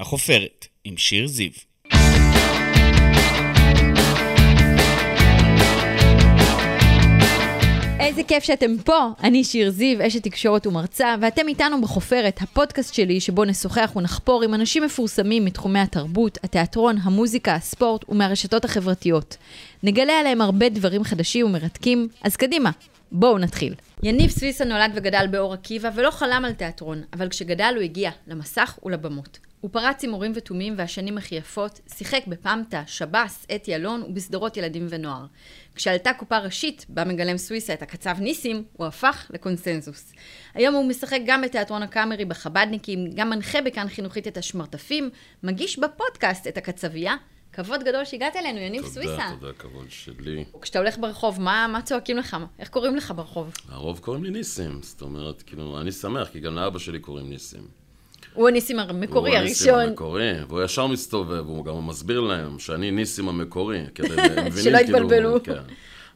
החופרת, עם שיר זיו. איזה כיף שאתם פה. אני שיר זיו, אשת תקשורת ומרצה, ואתם איתנו בחופרת, הפודקאסט שלי, שבו נשוחח ונחפור עם אנשים מפורסמים מתחומי התרבות, התיאטרון, המוזיקה, הספורט ומהרשתות החברתיות. נגלה עליהם הרבה דברים חדשים ומרתקים, אז קדימה, בואו נתחיל. יניב סוויסה נולד וגדל באור עקיבא ולא חלם על תיאטרון, אבל כשגדל הוא הגיע למסך ולבמות. הוא פרץ עם מורים ותומים והשנים הכי יפות, שיחק בפמטה, שב"ס, אתי אלון ובסדרות ילדים ונוער. כשעלתה קופה ראשית, בה מגלם סוויסה את הקצב ניסים, הוא הפך לקונסנזוס. היום הוא משחק גם בתיאטרון הקאמרי בחבדניקים, גם מנחה בכאן חינוכית את השמרטפים, מגיש בפודקאסט את הקצבייה. כבוד גדול שהגעת אלינו, יניב תודה, סוויסה. תודה, כבוד שלי. כשאתה הולך ברחוב, מה, מה צועקים לך? איך קוראים לך ברחוב? הרוב קוראים לי ניסים, זאת אומרת, כאילו, אני שמח, כי גם לאבא שלי קוראים ניסים. הוא הניסים המקורי הוא הניסים הראשון. המקורי, והוא ישר מסתובב, הוא גם מסביר להם שאני ניסים המקורי, כדי, שלא כאילו, יתבלבלו. כן.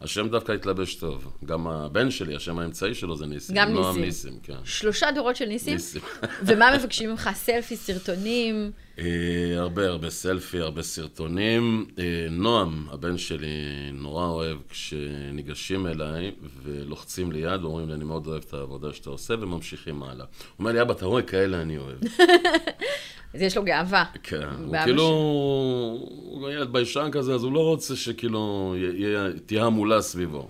השם דווקא התלבש טוב. גם הבן שלי, השם האמצעי שלו זה ניסים. גם נועם ניסים. ניסים, כן. שלושה דורות של ניסים? ניסים. ומה מבקשים ממך? סלפי, סרטונים? אה, הרבה הרבה סלפי, הרבה סרטונים. אה, נועם, הבן שלי, נורא אוהב כשניגשים אליי ולוחצים לי יד ואומרים לי, אני מאוד אוהב את העבודה שאתה עושה, וממשיכים הלאה. הוא אומר לי, אבא, אתה רואה, כאלה אני אוהב. אז יש לו גאווה. כן, הוא כאילו, הוא ילד ביישן כזה, אז הוא לא רוצה שכאילו תהיה המולה סביבו.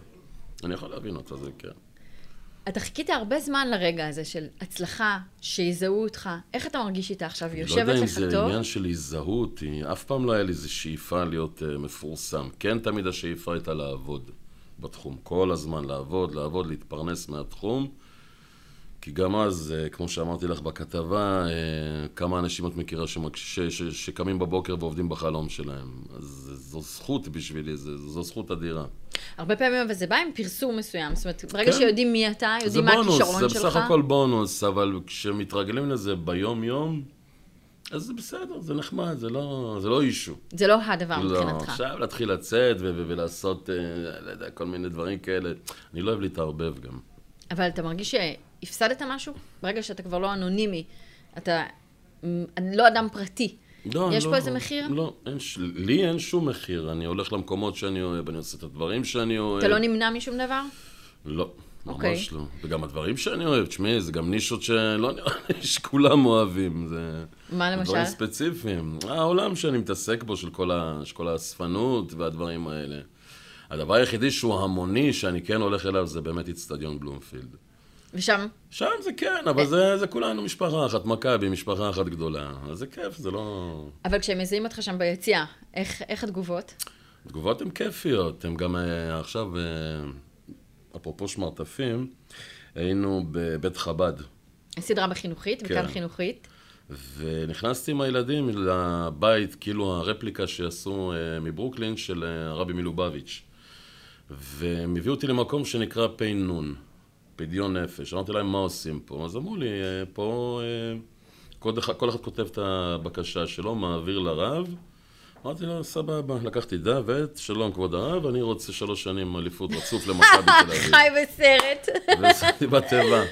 אני יכול להבין אותו, זה כן. אתה חיכית הרבה זמן לרגע הזה של הצלחה, שיזהו אותך. איך אתה מרגיש איתה עכשיו? היא לא יושבת יודע אם לך זה טוב? עניין של הזדהות, היא- אף פעם לא היה לי איזו שאיפה להיות uh, מפורסם. כן, תמיד השאיפה הייתה לעבוד בתחום. כל הזמן לעבוד, לעבוד, להתפרנס מהתחום. כי גם אז, uh, כמו שאמרתי לך בכתבה, uh, כמה אנשים את מכירה שמק- ש- ש- שקמים בבוקר ועובדים בחלום שלהם. אז זו זכות בשבילי, זו, זו זכות אדירה. הרבה פעמים אבל זה בא עם פרסום מסוים. זאת אומרת, ברגע כן. שיודעים מי אתה, זה יודעים מה בונוס, הכישרון זה שלך. בסך הכל בונוס, אבל כשמתרגלים לזה ביום-יום, אז זה בסדר, זה נחמד, זה לא, זה לא אישו. זה לא הדבר לא, מבחינתך. עכשיו להתחיל לצאת ו- ו- ולעשות, אה, לא יודע, כל מיני דברים כאלה. אני לא אוהב להתערבב גם. אבל אתה מרגיש שהפסדת משהו? ברגע שאתה כבר לא אנונימי, אתה לא אדם פרטי. לא, יש לא, פה איזה מחיר? לא, אין, לי אין שום מחיר. אני הולך למקומות שאני אוהב, אני עושה את הדברים שאני אוהב. אתה לא נמנע משום דבר? לא, אוקיי. ממש לא. וגם הדברים שאני אוהב, תשמעי, זה גם נישות שלא נראה לי שכולם אוהבים. זה... מה למשל? דברים ספציפיים. העולם שאני מתעסק בו, של כל, ה... של כל האספנות והדברים האלה. הדבר היחידי שהוא המוני, שאני כן הולך אליו, זה באמת איצטדיון בלומפילד. ושם, שם זה כן, אבל זה, זה כולנו משפחה אחת, מכבי, משפחה אחת גדולה. אז זה כיף, זה לא... אבל כשהם מזהים אותך שם ביציאה, איך, איך התגובות? התגובות הן כיפיות, הן גם אה, עכשיו, אה, אפרופו שמרטפים, היינו בבית חב"ד. סדרה בחינוכית, כן. בכאן חינוכית. ונכנסתי עם הילדים לבית, כאילו הרפליקה שעשו אה, מברוקלין של הרבי מלובביץ'. והם הביאו אותי למקום שנקרא נון, פדיון נפש. אמרתי להם, מה עושים פה? אז אמרו לי, "אה, פה אה, כל אחד, כל אחד כותב את הבקשה שלו, מעביר לרב. אמרתי לו, סבבה, לקחתי דוות, שלום כבוד הרב, אני רוצה שלוש שנים אליפות רצוף למכבי תל אביב. חי בסרט. ושמתי בתיבה.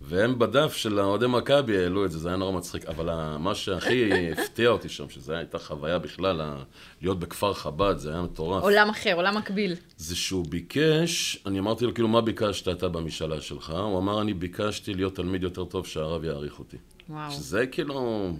והם בדף של האוהדי מכבי העלו את זה, זה היה נורא מצחיק. אבל מה שהכי הפתיע אותי שם, שזו הייתה חוויה בכלל, להיות בכפר חב"ד, זה היה מטורף. עולם אחר, עולם מקביל. זה שהוא ביקש, אני אמרתי לו, כאילו, מה ביקשת אתה במשאלה שלך? הוא אמר, אני ביקשתי להיות תלמיד יותר טוב, שהרב יעריך אותי. וואו, שזה כאילו,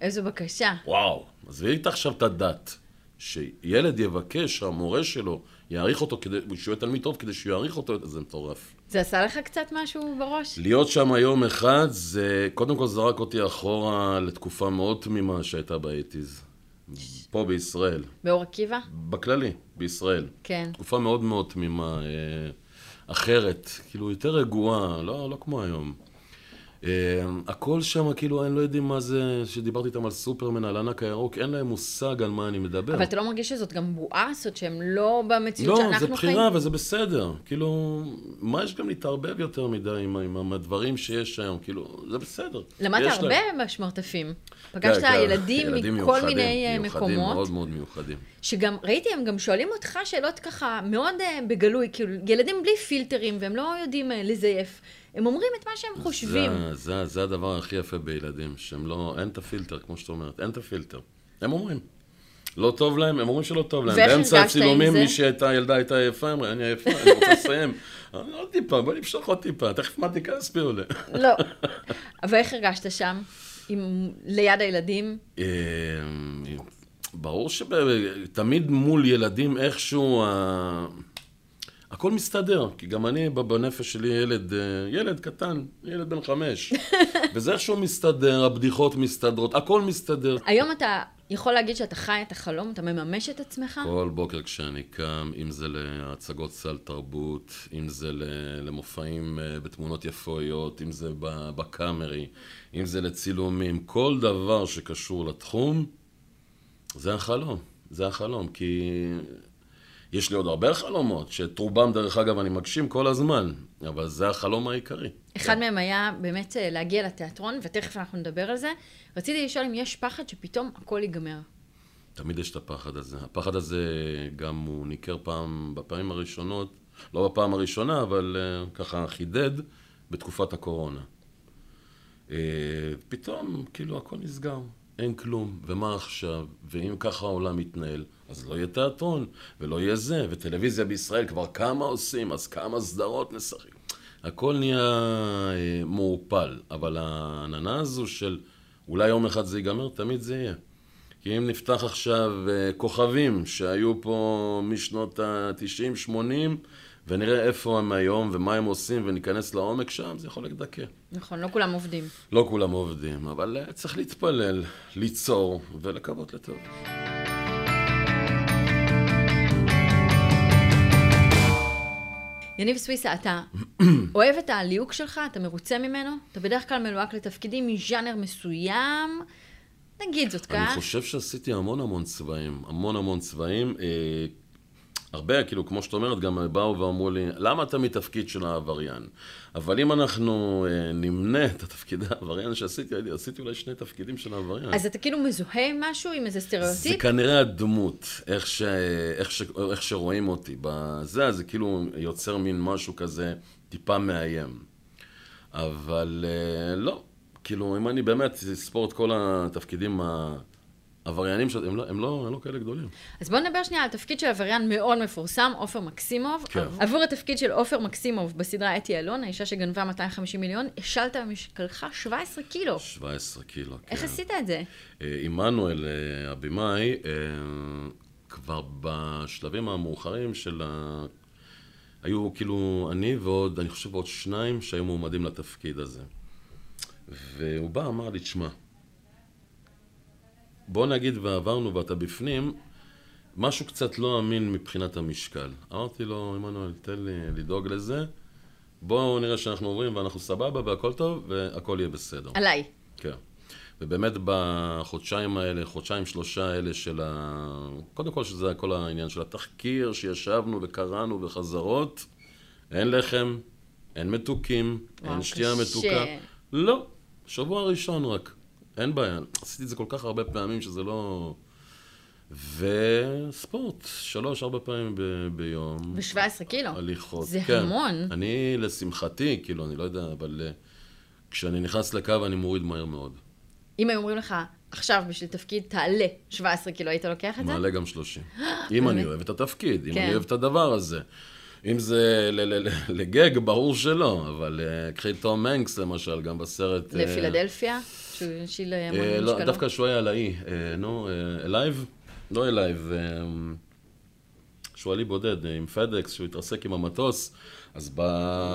איזו בקשה. וואו. עזבי איתה עכשיו את הדת. שילד יבקש שהמורה שלו יעריך אותו, כדי, שהוא יהיה תלמיד טוב כדי שהוא יעריך אותו, זה מטורף. זה עשה לך קצת משהו בראש? להיות שם יום אחד, זה קודם כל זרק אותי אחורה לתקופה מאוד תמימה שהייתה באייטיז. פה בישראל. באור עקיבא? בכללי, בישראל. כן. תקופה מאוד מאוד תמימה, אה, אחרת, כאילו יותר רגועה, לא, לא כמו היום. אה, הכל שם, כאילו, הם לא יודעים מה זה, שדיברתי איתם על סופרמן, על הענק הירוק, אין להם מושג על מה אני מדבר. אבל אתה לא מרגיש שזאת גם בועה? זאת שהם לא במציאות לא, שאנחנו זה חיים? בחירה וזה בסדר. כאילו, מה יש גם להתערבב יותר מדי עם, עם, עם הדברים שיש היום? כאילו, זה בסדר. למדת הרבה להם. בשמרטפים. פגשת כן, כן, ילדים מכל מיוחדים, מיני אה, מיוחדים, מקומות, מאוד מאוד מיוחדים. שגם, ראיתי, הם גם שואלים אותך שאלות ככה מאוד אה, בגלוי, כאילו, ילדים בלי פילטרים, והם לא יודעים אה, לזייף. הם אומרים את מה שהם חושבים. זה, זה, זה הדבר הכי יפה בילדים, שהם לא, אין את הפילטר, כמו שאת אומרת, אין את הפילטר. הם אומרים. לא טוב להם, הם אומרים שלא טוב להם. באמצע הצילומים? מי שהייתה, ילדה הייתה יפה, אמרה, אני עייפה, אני רוצה לסיים. אמרתי, עוד טיפה, בוא נמשוך עוד טיפה, תכף מתי כספי עולה. לא. ואיך הרגשת שם? עם, ליד הילדים? אה, ברור שתמיד מול ילדים איכשהו, ה- הכל מסתדר, כי גם אני בנפש שלי ילד, אה, ילד קטן, ילד בן חמש, וזה איכשהו מסתדר, הבדיחות מסתדרות, הכל מסתדר. היום אתה יכול להגיד שאתה חי את החלום, אתה מממש את עצמך? כל בוקר כשאני קם, אם זה להצגות סל תרבות, אם זה למופעים אה, בתמונות יפויות, אם זה בקאמרי, אם זה לצילומים, כל דבר שקשור לתחום, זה החלום. זה החלום, כי יש לי עוד הרבה חלומות, שאת רובם, דרך אגב, אני מגשים כל הזמן, אבל זה החלום העיקרי. אחד מהם היה באמת אה, להגיע לתיאטרון, ותכף אנחנו נדבר על זה. רציתי לשאול אם יש פחד שפתאום הכל ייגמר. תמיד יש את הפחד הזה. הפחד הזה גם הוא ניכר פעם, בפעמים הראשונות, לא בפעם הראשונה, אבל uh, ככה חידד בתקופת הקורונה. Uh, פתאום, כאילו, הכל נסגר. אין כלום, ומה עכשיו? ואם ככה העולם מתנהל, אז לא יהיה תיאטרון, ולא יהיה זה, וטלוויזיה בישראל כבר כמה עושים, אז כמה סדרות נשחק. הכל נהיה אה, מעורפל, אבל העננה הזו של אולי יום אחד זה ייגמר, תמיד זה יהיה. כי אם נפתח עכשיו אה, כוכבים שהיו פה משנות ה-90-80, ונראה איפה הם היום ומה הם עושים, וניכנס לעומק שם, זה יכול לדכא. נכון, לא כולם עובדים. לא כולם עובדים, אבל אה, צריך להתפלל, ליצור ולקוות לטוב. יניב סוויסה, אתה אוהב את הליהוק שלך? אתה מרוצה ממנו? אתה בדרך כלל מלוהק לתפקידים מז'אנר מסוים? נגיד זאת אני כך. חושב שעשיתי המון המון צבעים, המון המון צבעים. אה, הרבה, כאילו, כמו שאת אומרת, גם באו ואמרו לי, למה אתה מתפקיד של העבריין? אבל אם אנחנו אה, נמנה את התפקיד העבריין שעשיתי, עשיתי אולי שני תפקידים של העבריין. אז אתה כאילו מזוהה עם משהו, עם איזה זה סטריאוטיפ? כנראה הדמות, איך, ש... איך, ש... איך שרואים אותי. בזה, זה כאילו יוצר מין משהו כזה טיפה מאיים. אבל אה, לא, כאילו, אם אני באמת אספור את כל התפקידים העבריינים, הם לא, הם לא, הם לא כאלה גדולים. אז בוא נדבר שנייה על תפקיד של עבריין מאוד מפורסם, עופר מקסימוב. כן. עבור התפקיד של עופר מקסימוב בסדרה אתי אלון, האישה שגנבה 250 מיליון, השלת במשקלך 17 קילו. 17 קילו, כן. איך עשית את זה? אה, עמנואל, אה, הבמאי, אה, כבר בשלבים המאוחרים של ה... היו כאילו אני ועוד, אני חושב עוד שניים שהיו מועמדים לתפקיד הזה. והוא בא, אמר לי, תשמע, בוא נגיד ועברנו ואתה בפנים, משהו קצת לא אמין מבחינת המשקל. אמרתי לו, עמנואל, תן לי לדאוג לזה, בואו נראה שאנחנו עוברים ואנחנו סבבה והכל טוב והכל יהיה בסדר. עליי. כן. ובאמת בחודשיים האלה, חודשיים שלושה האלה של ה... קודם כל שזה כל העניין של התחקיר, שישבנו וקראנו וחזרות, אין לחם, אין מתוקים, וואו, אין שתייה קשה. מתוקה. לא, שבוע ראשון רק. אין בעיה. עשיתי את זה כל כך הרבה פעמים שזה לא... וספורט, שלוש, ארבע פעמים ב- ביום. ב-17 קילו. הליכות. זה כן. המון. אני, לשמחתי, כאילו, אני לא יודע, אבל אה, כשאני נכנס לקו אני מוריד מהר מאוד. אם היו אומרים לך, עכשיו בשביל תפקיד תעלה 17 קילו, היית לוקח את זה? מעלה גם 30. אם אני אוהב את התפקיד, אם כן. אני אוהב את הדבר הזה. אם זה לגג, ברור שלא, אבל אה, קחי טום הנקס למשל, גם בסרט... אה, לפילדלפיה? שהוא השיל המון אה? לא, דווקא שהוא היה על האי, נו, alive? לא alive, שהוא על אי בודד, עם FedEx, שהוא התרסק עם המטוס, אז ב...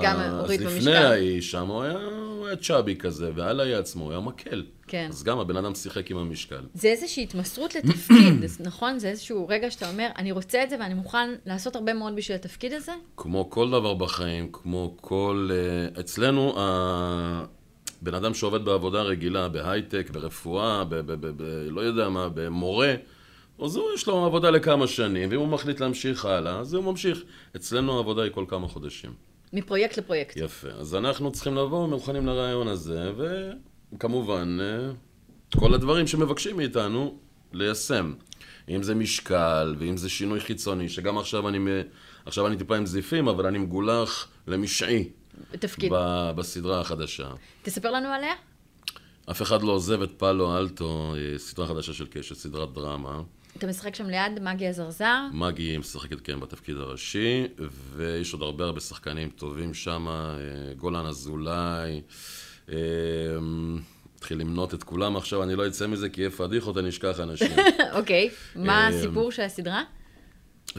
גם אז הוריד לפני במשקל. האי, שם הוא היה, הוא היה chubby כזה, ועל האי עצמו, הוא היה מקל. כן. אז גם הבן אדם שיחק עם המשקל. זה איזושהי התמסרות לתפקיד, אז נכון? זה איזשהו רגע שאתה אומר, אני רוצה את זה ואני מוכן לעשות הרבה מאוד בשביל התפקיד הזה? כמו כל דבר בחיים, כמו כל... אה, אצלנו, הבן אדם שעובד בעבודה רגילה, בהייטק, ברפואה, ב... ב, ב, ב לא יודע מה, במורה, אז הוא, יש לו עבודה לכמה שנים, ואם הוא מחליט להמשיך הלאה, אז הוא ממשיך. אצלנו העבודה היא כל כמה חודשים. מפרויקט לפרויקט. יפה. אז אנחנו צריכים לבוא מוכנים לרעיון הזה, וכמובן, אה, כל הדברים שמבקשים מאיתנו ליישם. אם זה משקל, ואם זה שינוי חיצוני, שגם עכשיו אני, עכשיו אני טיפה עם זיפים, אבל אני מגולח למשעי. תפקיד. ב- בסדרה החדשה. תספר לנו עליה. אף אחד לא עוזב את פאלו אלטו, אה, סדרה חדשה של קשת, סדרת דרמה. אתה משחק שם ליד מגי הזרזר. מגי משחקת כן בתפקיד הראשי, ויש עוד הרבה הרבה שחקנים טובים שם, גולן אזולאי, אה, התחיל למנות את כולם עכשיו, אני לא אצא מזה כי יהיה פדיחות, אני אשכח אנשים. אוקיי, מה אה, הסיפור של הסדרה?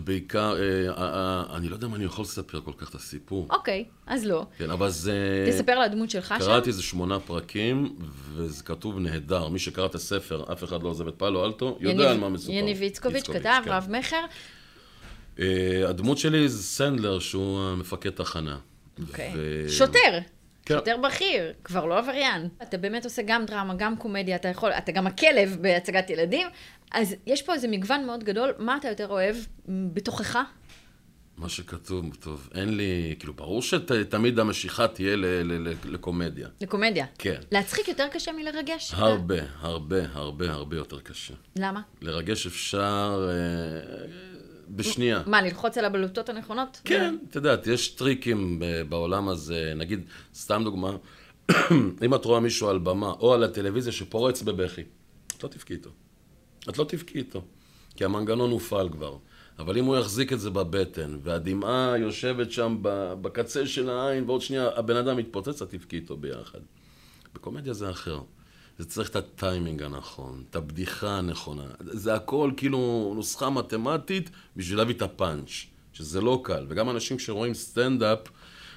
בעיקר, אה, אה, אה, אני לא יודע אם אני יכול לספר כל כך את הסיפור. אוקיי, אז לא. כן, אבל זה... תספר על הדמות שלך שם. קראתי איזה שמונה פרקים, וזה כתוב נהדר. מי שקרא את הספר, אף אחד לא עוזב את פאלו אלטו, יודע על מה מסופר. יניב איצקוביץ' כתב, כן. רב מכר. הדמות שלי זה סנדלר, שהוא המפקד תחנה. אוקיי. שוטר. כן. שוטר בכיר, כבר לא עבריין. אתה באמת עושה גם דרמה, גם קומדיה, אתה יכול, אתה גם הכלב בהצגת ילדים, אז יש פה איזה מגוון מאוד גדול. מה אתה יותר אוהב בתוכך? מה שכתוב, טוב, אין לי, כאילו, ברור שתמיד המשיכה תהיה ל- ל- ל- לקומדיה. לקומדיה. כן. להצחיק יותר קשה מלרגש? הרבה, הרבה, הרבה, הרבה יותר קשה. למה? לרגש אפשר אה, בשנייה. מה, ללחוץ על הבלוטות הנכונות? כן, את יודעת, יש טריקים ב- בעולם הזה, נגיד, סתם דוגמה, אם את רואה מישהו על במה או על הטלוויזיה שפורץ בבכי, את לא תבכי איתו. את לא תבכי איתו, כי המנגנון הופעל כבר. אבל אם הוא יחזיק את זה בבטן, והדמעה יושבת שם בקצה של העין, ועוד שנייה הבן אדם מתפוצץ, את תבכי איתו ביחד. בקומדיה זה אחר. זה צריך את הטיימינג הנכון, את הבדיחה הנכונה. זה הכל כאילו נוסחה מתמטית בשביל להביא את הפאנץ', שזה לא קל. וגם אנשים שרואים סטנדאפ,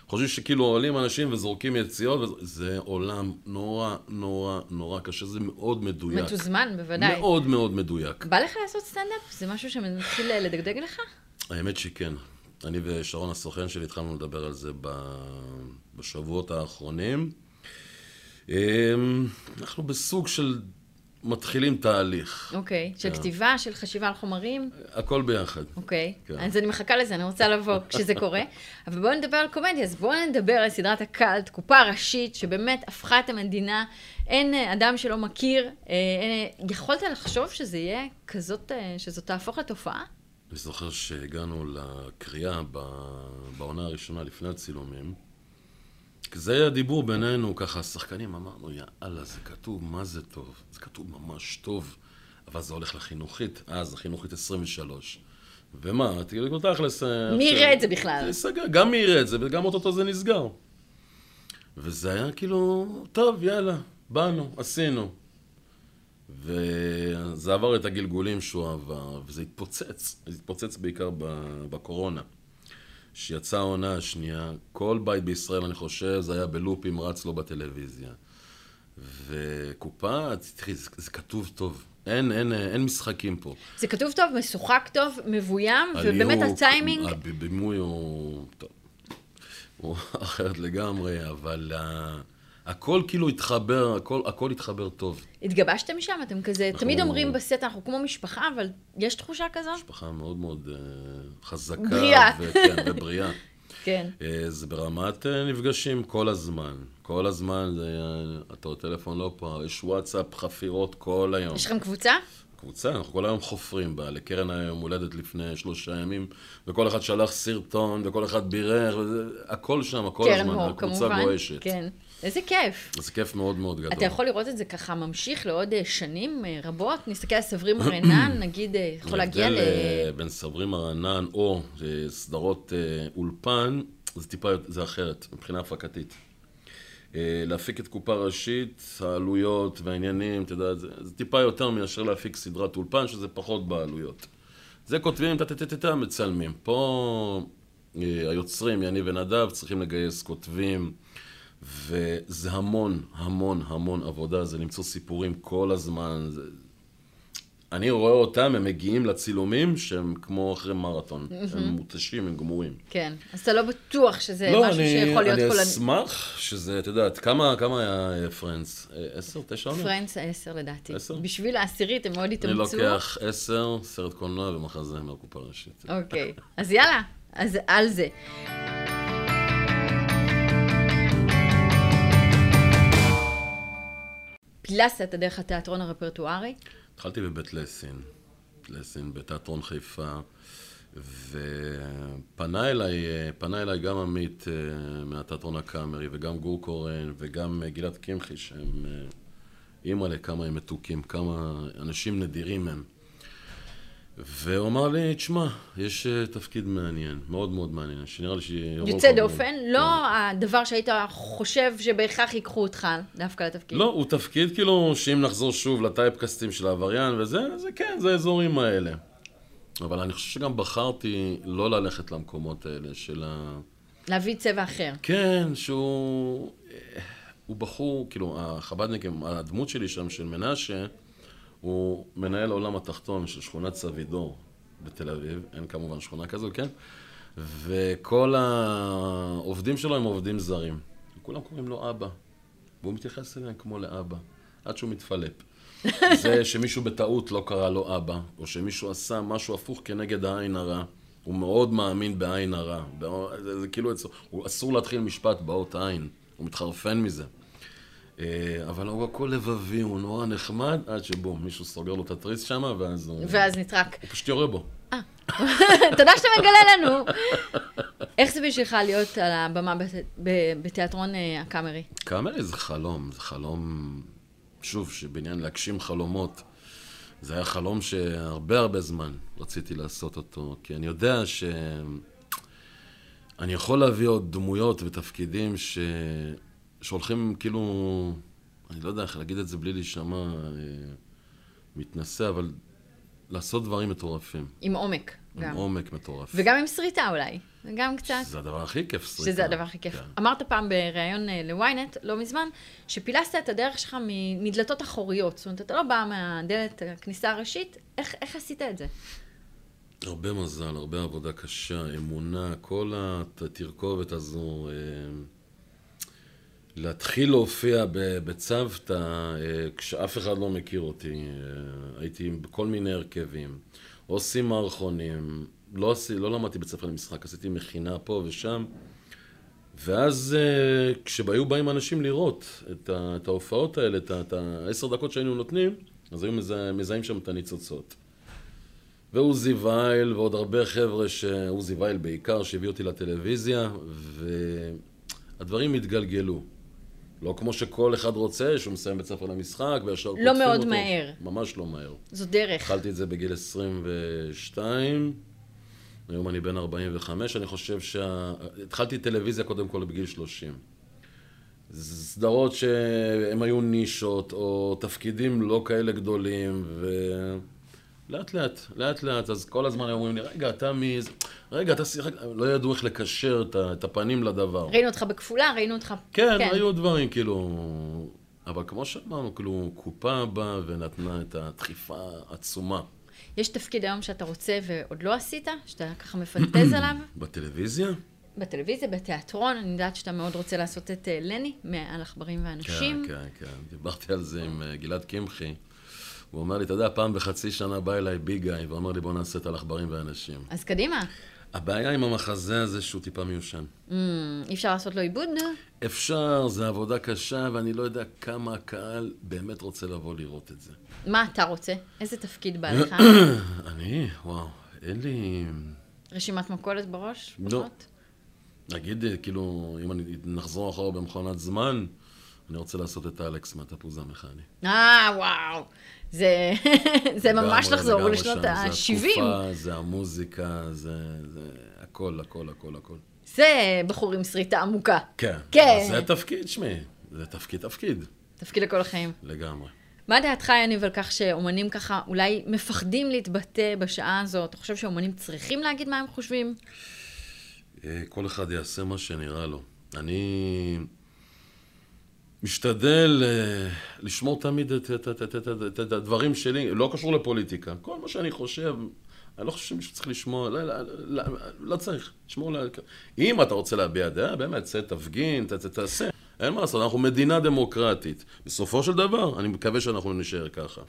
חושבים שכאילו עולים אנשים וזורקים יציאות, וזה זה עולם נורא נורא נורא קשה, זה מאוד מדויק. מתוזמן, בוודאי. מאוד מאוד מדויק. בא לך לעשות סטנדאפ? זה משהו שמתחיל לדגדג לך? האמת שכן. אני ושרון הסוכן שלי התחלנו לדבר על זה בשבועות האחרונים. אמ, אנחנו בסוג של מתחילים תהליך. אוקיי. של כן. כתיבה, של חשיבה על חומרים? הכל ביחד. אוקיי. כן. אז אני מחכה לזה, אני רוצה לבוא כשזה קורה. אבל בואו נדבר על קומדיה, אז בואו נדבר על סדרת הקאלט, קופה ראשית, שבאמת הפכה את המדינה. אין אה, אדם שלא מכיר. אה, אה, יכולת לחשוב שזה יהיה כזאת, שזאת תהפוך לתופעה? אני זוכר שהגענו לקריאה בעונה הראשונה לפני הצילומים. זה היה דיבור בינינו, ככה, השחקנים, אמרנו, יאללה, זה כתוב, מה זה טוב? זה כתוב ממש טוב, אבל זה הולך לחינוכית, אז החינוכית 23. ומה, תגידו, תכלס... אה, מי יראה את זה בכלל? זה ייסגר, גם מי יראה את זה, וגם אוטוטו זה נסגר. וזה היה כאילו, טוב, יאללה, באנו, עשינו. וזה עבר את הגלגולים שהוא עבר, וזה התפוצץ. זה התפוצץ בעיקר בקורונה. שיצאה העונה השנייה, כל בית בישראל, אני חושב, זה היה בלופים, רץ לו בטלוויזיה. וקופה, תראי, זה, זה כתוב טוב. אין, אין, אין משחקים פה. זה כתוב טוב, משוחק טוב, מבוים, ובאמת הליהוק, הטיימינג... הבימוי הוא... טוב, הוא אחרת לגמרי, אבל הכל כאילו התחבר, הכל, הכל התחבר טוב. התגבשתם שם? אתם כזה, אנחנו- תמיד אומרים בסט, אנחנו כמו משפחה, אבל יש תחושה כזו? משפחה מאוד מאוד אה, חזקה. בריאה. וכן, ובריאה. כן. אה, זה ברמת אה, נפגשים כל הזמן. כל הזמן, אה, אתה טלפון לא פה, יש וואטסאפ, חפירות כל היום. יש לכם קבוצה? קבוצה, אנחנו כל היום חופרים בה. לקרן היה יום הולדת לפני שלושה ימים, וכל אחד שלח סרטון, וכל אחד בירך, וזה, הכל שם, כל קרן הזמן, הקבוצה. גועשת. כן. איזה כיף. זה כיף מאוד מאוד גדול. אתה יכול לראות את זה ככה ממשיך לעוד אה, שנים אה, רבות? נסתכל על סברים רנן, נגיד, אה, יכול להגיע ל... ההבדל בין סברים הרענן או סדרות אולפן, זה טיפה, זה אחרת, מבחינה הפקתית. להפיק את קופה ראשית, העלויות והעניינים, אתה יודע, זה, זה טיפה יותר מאשר להפיק סדרת אולפן, שזה פחות בעלויות. זה כותבים, טה-טה-טה-טה, מצלמים. פה היוצרים, יניב ונדב, צריכים לגייס כותבים, וזה המון, המון, המון עבודה, זה למצוא סיפורים כל הזמן. זה... אני רואה אותם, הם מגיעים לצילומים שהם כמו אחרי מרתון. הם מותשים, הם גמורים. כן. אז אתה לא בטוח שזה לא, משהו אני, שיכול להיות אני כל... אשמח שזה, את יודעת, כמה, כמה היה אה, פרנדס? אה, עשר, תשע עונות? פרנץ העשר לדעתי. עשר? בשביל העשירית הם מאוד אני התאמצו. לוקח עשר, סרט קולנוע ומחזה מהקופה הראשית. אוקיי. אז יאללה, אז על זה. פילסת דרך התיאטרון הרפרטוארי. התחלתי בבית לסין, לסין בתיאטרון חיפה. ופנה אליי, פנה אליי גם עמית אה, מהתיאטרון הקאמרי, וגם גור קורן, וגם אה, גלעד קמחי, שהם אה, אימא'לה, כמה הם מתוקים, כמה אנשים נדירים הם. והוא אמר לי, תשמע, יש אה, תפקיד מעניין, מאוד מאוד מעניין, שנראה לי שיבואו... יוצא כל מיני." דופן, לא הדבר שהיית חושב שבהכרח ייקחו אותך דווקא לתפקיד. לא, הוא תפקיד כאילו, שאם נחזור שוב לטייפקאסטים של העבריין וזה, זה כן, זה האזורים האלה. אבל אני חושב שגם בחרתי לא ללכת למקומות האלה של ה... להביא צבע אחר. כן, שהוא... אה, הוא בחור, כאילו, החב"דניקים, הדמות שלי שם, של מנשה, הוא מנהל העולם התחתון של שכונת סבידור בתל אביב, אין כמובן שכונה כזו, כן? וכל העובדים שלו הם עובדים זרים. כולם קוראים לו אבא, והוא מתייחס אליהם כמו לאבא, עד שהוא מתפלפ. זה שמישהו בטעות לא קרא לו אבא, או שמישהו עשה משהו הפוך כנגד העין הרע. הוא מאוד מאמין בעין הרע. זה, זה כאילו, הוא אסור להתחיל משפט באות עין, הוא מתחרפן מזה. אה, אבל הוא הכל לבבי, הוא נורא נחמד, עד שבום, מישהו סוגר לו את התריס שם, ואז הוא... ואז נטרק. הוא פשוט יורה בו. תודה שאתה מגלה לנו. איך זה בשבילך להיות על הבמה בתיאטרון אה, הקאמרי? קאמרי זה חלום, זה חלום, שוב, שבעניין להגשים חלומות, זה היה חלום שהרבה הרבה זמן רציתי לעשות אותו, כי אני יודע ש... אני יכול להביא עוד דמויות ותפקידים ש... שהולכים כאילו, אני לא יודע איך להגיד את זה בלי להישמע אה, מתנשא, אבל לעשות דברים מטורפים, עם עומק עם גם. עומק מטורף. וגם עם שריטה אולי. גם קצת. זה הדבר הכי כיף, סריטה. שזה הדבר הכי כיף. כן. אמרת פעם בריאיון אה, ל-ynet, לא מזמן, שפילסת את הדרך שלך מדלתות אחוריות. זאת אומרת, אתה לא בא מהדלת הכניסה הראשית, איך, איך עשית את זה? הרבה מזל, הרבה עבודה קשה, אמונה, כל התרכובת הזו. אה, להתחיל להופיע בצוותא אה, כשאף אחד לא מכיר אותי. אה, הייתי בכל מיני הרכבים. עושים מערכונים. לא, עשי, לא למדתי בית ספר למשחק, עשיתי מכינה פה ושם. ואז אה, כשהיו באים אנשים לראות את, את ההופעות האלה, את העשר דקות שהיינו נותנים, אז היו מזה, מזהים שם את הניצוצות. ועוזי וייל ועוד הרבה חבר'ה, ש- עוזי וייל בעיקר, שהביא אותי לטלוויזיה, והדברים התגלגלו. לא כמו שכל אחד רוצה, שהוא מסיים בית ספר למשחק וישר קוטפים אותו. מאוד מהר. ממש לא מהר. זו דרך. התחלתי את זה בגיל 22, היום אני בן 45, אני חושב שה... התחלתי טלוויזיה קודם כל בגיל 30. סדרות שהן היו נישות, או תפקידים לא כאלה גדולים, ו... לאט לאט, לאט לאט, אז כל הזמן אומרים לי, רגע, אתה מי... רגע, אתה שיחק... לא ידעו איך לקשר את הפנים לדבר. ראינו אותך בכפולה, ראינו אותך... כן, היו דברים, כאילו... אבל כמו שאמרנו, כאילו, קופה באה ונתנה את הדחיפה העצומה. יש תפקיד היום שאתה רוצה ועוד לא עשית? שאתה ככה מפנטז עליו? בטלוויזיה? בטלוויזיה, בתיאטרון, אני יודעת שאתה מאוד רוצה לעשות את אה, לני, מעל עכברים ואנשים. כן, כן, כן. דיברתי על זה עם אה, גלעד קמחי. הוא אומר לי, אתה יודע, פעם בחצי שנה בא אליי ביגאי, ואומר לי, בוא נעשה את על עכברים ואנשים. אז קדימה. הבעיה עם המחזה הזה שהוא טיפה מיושן. Mm, אי אפשר לעשות לו עיבוד? אפשר, זו עבודה קשה, ואני לא יודע כמה הקהל באמת רוצה לבוא לראות את זה. מה אתה רוצה? איזה תפקיד בא לך? אני, וואו, אין לי... רשימת מכולת בראש? לא. פחות? נגיד, כאילו, אם אני נחזור אחורה במכונת זמן, אני רוצה לעשות את אלכס מהתפוז המכני. אה, וואו. זה, זה ממש לחזור לשנות שם. זה ה-70. התקופה, זה המוזיקה, זה, זה הכל, הכל, הכל, הכל. זה בחור עם שריטה עמוקה. כן. כן. זה התפקיד, שמי. זה תפקיד, תפקיד. תפקיד לכל החיים. לגמרי. מה דעתך, יניב, על כך שאומנים ככה אולי מפחדים להתבטא בשעה הזאת? אתה חושב שאומנים צריכים להגיד מה הם חושבים? אה, כל אחד יעשה מה שנראה לו. אני משתדל אה, לשמור תמיד את, הדברים שלי, לא קשור לפוליטיקה. כל מה שאני חושב, אני לא חושב שמישהו צריך לשמוע, לא, לא, לא, לא צריך, לשמור ל... אם אתה רוצה להביע דעה, באמת, צא, תפגין, תעשה. אין מה לעשות, אנחנו מדינה דמוקרטית. בסופו של דבר, אני מקווה שאנחנו נשאר ככה.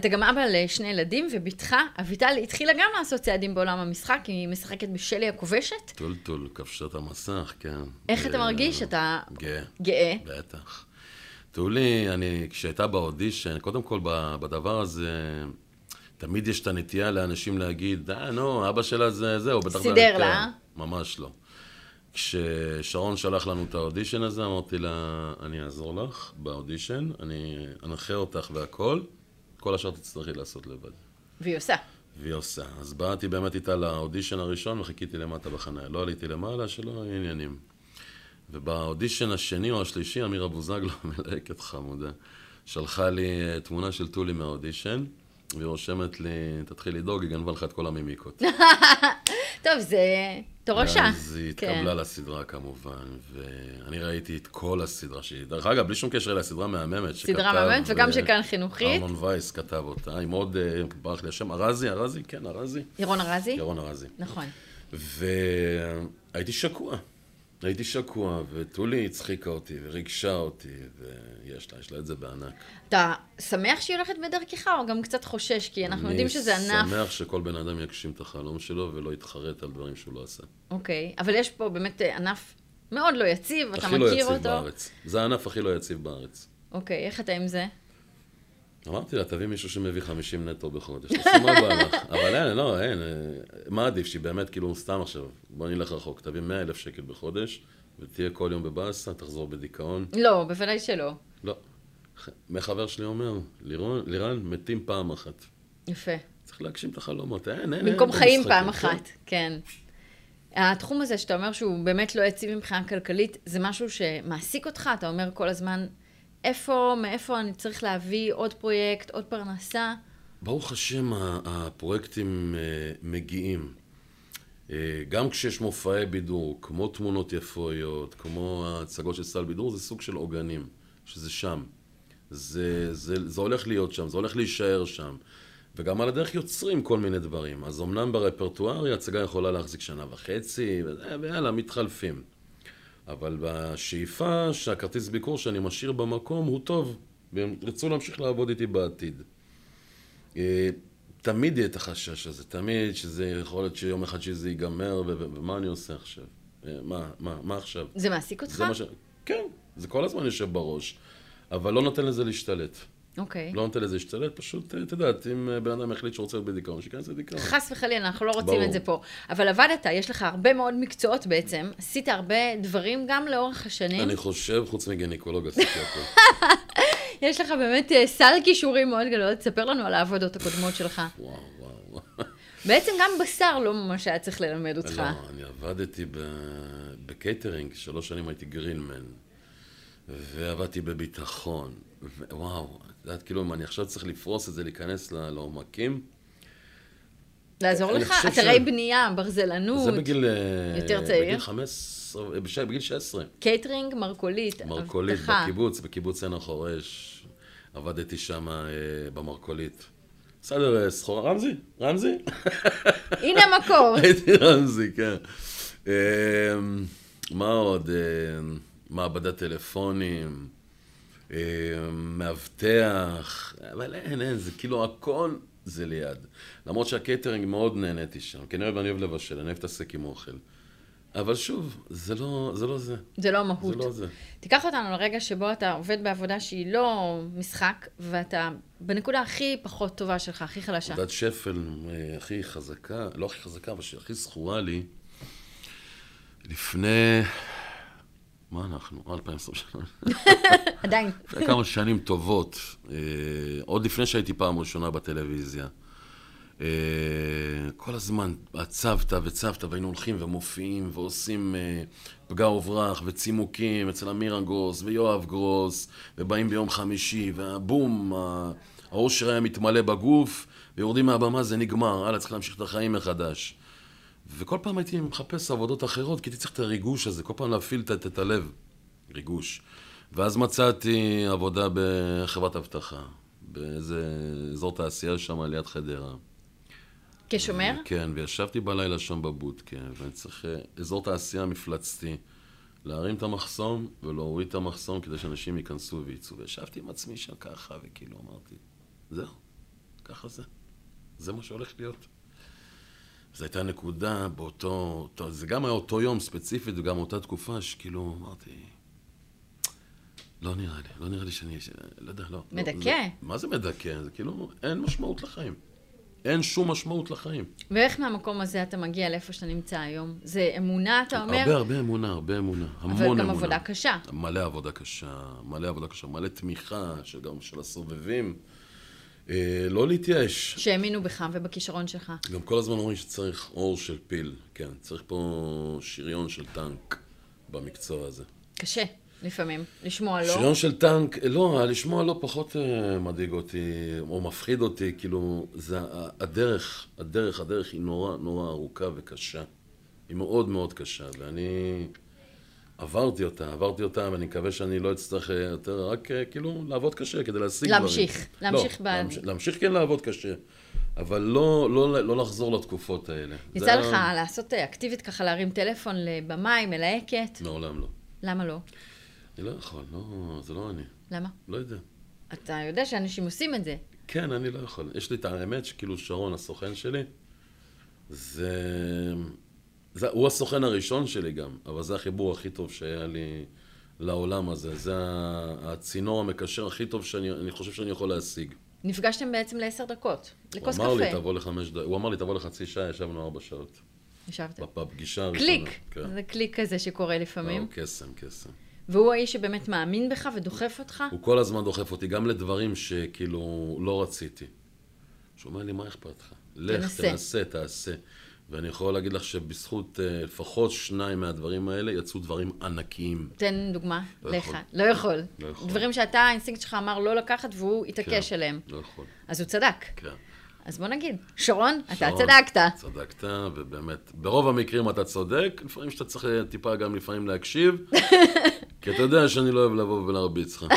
אתה גם אבא לשני ילדים, ובתך, אביטל, התחילה גם לעשות צעדים בעולם המשחק, היא משחקת בשלי הכובשת. טולטול, כבשת המסך, כן. איך אתה אה, מרגיש? אתה גאה. גאה? בטח. תולי, אני, כשהייתה באודישן, קודם כל בדבר הזה, תמיד יש את הנטייה לאנשים להגיד, אה, נו, אבא שלה זה, זהו, בטח. סידר כן, לה. ממש לא. כששרון שלח לנו את האודישן הזה, אמרתי לה, אני אעזור לך באודישן, אני אנחה אותך והכל, כל השאר תצטרכי לעשות לבד. והיא עושה. והיא עושה. אז באתי באמת איתה לאודישן הראשון וחיכיתי למטה בחניה. לא עליתי למעלה, שלא היו עניינים. ובאודישן השני או השלישי, אמירה בוזגלו, מלהקת חמודה, שלחה לי אה, תמונה של טולי מהאודישן, והיא רושמת לי, תתחיל לדאוג, היא גנבה לך את כל המימיקות. טוב, זה תורשה. אז היא התקבלה לסדרה כמובן, ואני ראיתי את כל הסדרה שהיא, דרך אגב, בלי שום קשר אליה, סדרה מהממת. סדרה שכתב, מהממת, וגם אה, שכאן חינוכית. ארנון וייס כתב אותה, עם עוד, אה, ברח לי השם, ארזי, ארזי, כן, ארזי. ירון ארזי? ירון ארזי. נכון. והייתי שקוע. הייתי שקוע, וטולי הצחיקה אותי וריגשה אותי, ויש לה, יש לה את זה בענק. אתה שמח שהיא הולכת בדרכך, או גם קצת חושש? כי אנחנו יודעים שזה ענף... אני שמח שכל בן אדם יגשים את החלום שלו ולא יתחרט על דברים שהוא לא עשה. אוקיי, אבל יש פה באמת אה, ענף מאוד לא יציב, אתה הכי מכיר לא יציב אותו. בארץ. זה הענף הכי לא יציב בארץ. אוקיי, איך אתה עם זה? אמרתי לה, תביא מישהו שמביא 50 נטו בחודש, תעשי מה בא לך. אבל אין, לא, אין. אה, מה עדיף, שהיא באמת, כאילו, סתם עכשיו, בוא נלך רחוק, תביא 100 אלף שקל בחודש, ותהיה כל יום בבאסה, תחזור בדיכאון. לא, בוודאי שלא. לא. מחבר שלי אומר, לירון, לירן, מתים פעם אחת. יפה. צריך להגשים את החלומות, אין, אין, במקום אין חיים במשחקים, פעם כן. אחת, כן. התחום הזה שאתה אומר שהוא באמת לא יציב מבחינה כלכלית, זה משהו שמעסיק אותך? אתה אומר כל הזמן, איפה, מאיפה אני צריך להביא עוד פרויקט, עוד פרנסה? ברוך השם, הפרויקטים אה, מגיעים. אה, גם כשיש מופעי בידור, כמו תמונות יפויות, כמו ההצגות של סל בידור, זה סוג של עוגנים, שזה שם. זה, זה, זה הולך להיות שם, זה הולך להישאר שם. וגם על הדרך יוצרים כל מיני דברים. אז אמנם ברפרטואר ההצגה יכולה להחזיק שנה וחצי, ויאללה, מתחלפים. אבל בשאיפה שהכרטיס ביקור שאני משאיר במקום הוא טוב, והם ירצו להמשיך לעבוד איתי בעתיד. אה, תמיד יהיה את החשש הזה, תמיד שזה יכול להיות שיום אחד שזה ייגמר, ומה אני עושה עכשיו? אה, מה, מה, מה עכשיו? זה מעסיק אותך? זה ש... כן, זה כל הזמן יושב בראש, אבל לא נותן לזה להשתלט. אוקיי. לא נותן לזה להשתלט, פשוט, אה, את יודעת, אם אה, בן אדם החליט שהוא רוצה להיות בדיכאון, שייכנס לדיכאון. חס וחלילה, אנחנו לא רוצים ברור. את זה פה. אבל עבדת, יש לך הרבה מאוד מקצועות בעצם, עשית הרבה דברים גם לאורך השנים. אני חושב, חוץ מגינקולוג עשיתי הכל. יש לך באמת אה, סל כישורים מאוד גדול, תספר לנו על העבודות הקודמות שלך. וואו, וואו, וואו. בעצם גם בשר לא ממש היה צריך ללמד אותך. לא, אני עבדתי ב- בקייטרינג, שלוש שנים הייתי גרילמן, ועבדתי בביטחון, וואו, יודעת, כאילו, אם אני עכשיו צריך לפרוס את זה, להיכנס לעומקים, לעזור לך? אתרי ש- בנייה, ברזלנות, זה בגיל... אה, יותר צעיר? בגיל 15, בש- בגיל 16. קייטרינג, מרכולית, מרכולית אבטחה. בקיבוץ, בקיבוץ עין החורש, עבדתי שם אה, במרכולית. בסדר, אה, סחורה, רמזי? רמזי? הנה המקור. הייתי רמזי, כן. אמ, מה עוד? אמ, מעבדת טלפונים, מאבטח, אבל אין, אין, זה כאילו הכל זה ליד. למרות שהקייטרינג מאוד נהניתי שם, כי אני אוהב, אני אוהב לבשל, אני אוהב להתעסק עם אוכל. אבל שוב, זה לא זה. לא זה. זה לא המהות. זה לא זה. תיקח אותנו לרגע שבו אתה עובד בעבודה שהיא לא משחק, ואתה בנקודה הכי פחות טובה שלך, הכי חלשה. עבודת שפל אה, הכי חזקה, לא הכי חזקה, אבל שהכי זכורה לי, לפני... מה אנחנו? 2023. עדיין. לפני כמה שנים טובות, אה, עוד לפני שהייתי פעם ראשונה בטלוויזיה. אה, כל הזמן הצבת וצבת, והיינו הולכים ומופיעים ועושים אה, פגע וברח וצימוקים אצל אמירה גרוס ויואב גרוס, ובאים ביום חמישי, והבום, האושר היה מתמלא בגוף, ויורדים מהבמה, זה נגמר, הלאה, צריך להמשיך את החיים מחדש. וכל פעם הייתי מחפש עבודות אחרות, כי הייתי צריך את הריגוש הזה, כל פעם להפעיל את, את הלב, ריגוש. ואז מצאתי עבודה בחברת אבטחה, באיזה אזור תעשייה שם ליד חדרה. כשומר? כן, וישבתי בלילה שם בבודקה, ואני צריך אה, אזור תעשייה מפלצתי, להרים את המחסום ולהוריד את המחסום כדי שאנשים ייכנסו ויצאו. וישבתי עם עצמי שם ככה, וכאילו אמרתי, זהו, ככה זה. זה מה שהולך להיות. זו הייתה נקודה באותו, אותו, זה גם היה אותו יום ספציפית וגם אותה תקופה שכאילו אמרתי, לא נראה לי, לא נראה לי שאני... ש- לא יודע, לא. מדכא. לא, זה, מה זה מדכא? זה כאילו, אין משמעות לחיים. אין שום משמעות לחיים. ואיך מהמקום הזה אתה מגיע לאיפה שאתה נמצא היום? זה אמונה, אתה אומר? הרבה, הרבה אמונה, הרבה אמונה. המון אבל אמונה. גם עבודה קשה. מלא עבודה קשה, מלא עבודה קשה, מלא תמיכה, של- גם של הסובבים. אה, לא להתייאש. שהאמינו בך ובכישרון שלך. גם כל הזמן אומרים שצריך אור של פיל. כן, צריך פה שריון של טנק במקצוע הזה. קשה, לפעמים, לשמוע לא. שריון של טנק, לא, לשמוע לא פחות אה, מדאיג אותי, או מפחיד אותי, כאילו, זה הדרך, הדרך, הדרך היא נורא נורא ארוכה וקשה. היא מאוד מאוד קשה, ואני עברתי אותה, עברתי אותה, ואני מקווה שאני לא אצטרך אה, יותר, רק אה, כאילו לעבוד קשה כדי להשיג דברים. להמשיך, להמשיך לא, ב- להמשיך, להמשיך כן לעבוד קשה, אבל לא, לא, לא לחזור לתקופות האלה. יצא לך ה- לעשות אה, אקטיבית ככה, להרים טלפון לבמאי, מלהקת? מעולם לא. למה לא? אני לא יכול, לא, זה לא אני, למה? לא יודע. אתה יודע שאנשים עושים את זה. כן, אני לא יכול. יש לי את האמת שכאילו שרון, הסוכן שלי, זה... זה... הוא הסוכן הראשון שלי גם, אבל זה החיבור הכי טוב שהיה לי לעולם הזה. זה הצינור המקשר הכי טוב שאני אני חושב שאני יכול להשיג. נפגשתם בעצם לעשר דקות, לכוס אמר לי, קפה. תבוא לחמש דקות, הוא אמר לי, תבוא לחצי שעה, ישבנו ארבע שעות. ישבתם. בפגישה הראשונה. קליק, כן. זה קליק כזה שקורה לפעמים. לא, קסם, קסם. והוא האיש שבאמת מאמין בך ודוחף אותך? הוא כל הזמן דוחף אותי, גם לדברים שכאילו לא רציתי. שהוא אומר לי, מה אכפת לך? לך, תנסה. תנסה, תעשה. ואני יכול להגיד לך שבזכות אה, לפחות שניים מהדברים האלה יצאו דברים ענקיים. תן דוגמה לא לאחד. יכול. לא יכול. לא יכול. דברים שאתה, האינסטינקט שלך אמר לא לקחת והוא התעקש כן, עליהם. לא יכול. אז הוא צדק. כן. אז בוא נגיד, שרון, אתה שרון, צדקת. צדקת, ובאמת, ברוב המקרים אתה צודק, לפעמים שאתה צריך אה, טיפה גם לפעמים להקשיב, כי אתה יודע שאני לא אוהב לבוא ולהרביץ לך.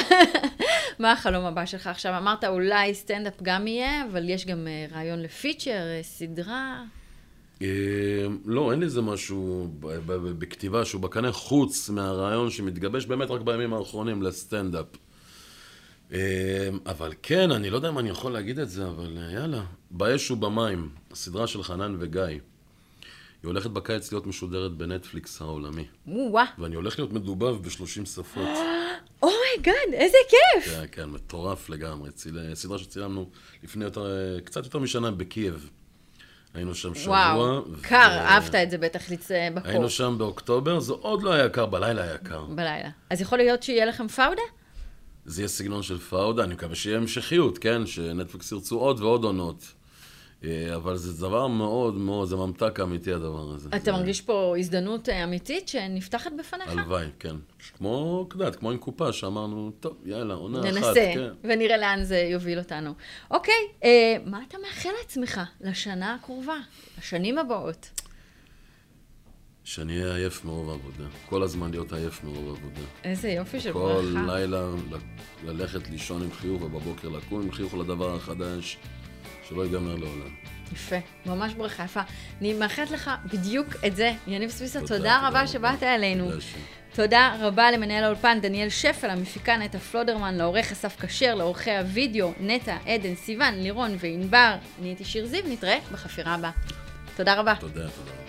מה החלום הבא שלך עכשיו? אמרת אולי סטנדאפ גם יהיה, אבל יש גם אה, רעיון לפיצ'ר, סדרה. אה, לא, אין לי איזה משהו בכתיבה שהוא בקנה חוץ מהרעיון שמתגבש באמת רק בימים האחרונים לסטנדאפ. אה, אבל כן, אני לא יודע אם אני יכול להגיד את זה, אבל אה, יאללה. באש ובמים, הסדרה של חנן וגיא. היא הולכת בקיץ להיות משודרת בנטפליקס העולמי. וואה. ואני הולך להיות מדובב ב-30 שפות. Oh my God, איזה כיף! כן, כן, מטורף לגמרי. סדרה שצילמנו לפני יותר, אה, קצת יותר משנה בקייב. היינו שם שבוע. וואו, ו- קר, אהבת את זה בטח לצאת בקור. היינו שם באוקטובר, זה עוד לא היה קר, בלילה היה קר. בלילה. אז יכול להיות שיהיה לכם פאודה? זה יהיה סגנון של פאודה, אני מקווה שיהיה המשכיות, כן? שנטפליקס ירצו עוד ועוד עונות. אה, אבל זה דבר מאוד מאוד, זה ממתק אמיתי הדבר הזה. אתה זה- מרגיש פה הזדמנות אה, אמיתית שנפתחת בפניך? הלוואי, כן. כמו, את יודעת, כמו עם קופה שאמרנו, טוב, יאללה, עונה אחת, ננסה, כן. ונראה לאן זה יוביל אותנו. אוקיי, אה, מה אתה מאחל לעצמך לשנה הקרובה, לשנים הבאות? שאני אהיה עייף מרוב עבודה. כל הזמן להיות עייף מרוב עבודה. איזה יופי של כל ברכה. לילה ל- ללכת לישון עם חיוך ובבוקר לקום עם חיוך לדבר החדש, שלא ייגמר לעולם. יפה, ממש ברכה יפה. אני מאחלת לך בדיוק את זה. יניב סוויסה, תודה, תודה תודה רבה. שבאת אלינו. תודה, רבה למנהל האולפן דניאל שפל, המפיקה נטע פלודרמן, לעורך אסף כשר, לעורכי הוידאו נטע, עדן, סיוון, לירון וענבר. אני הייתי שיר זיו, נתראה בחפירה הבאה. תודה רבה. תודה, תודה.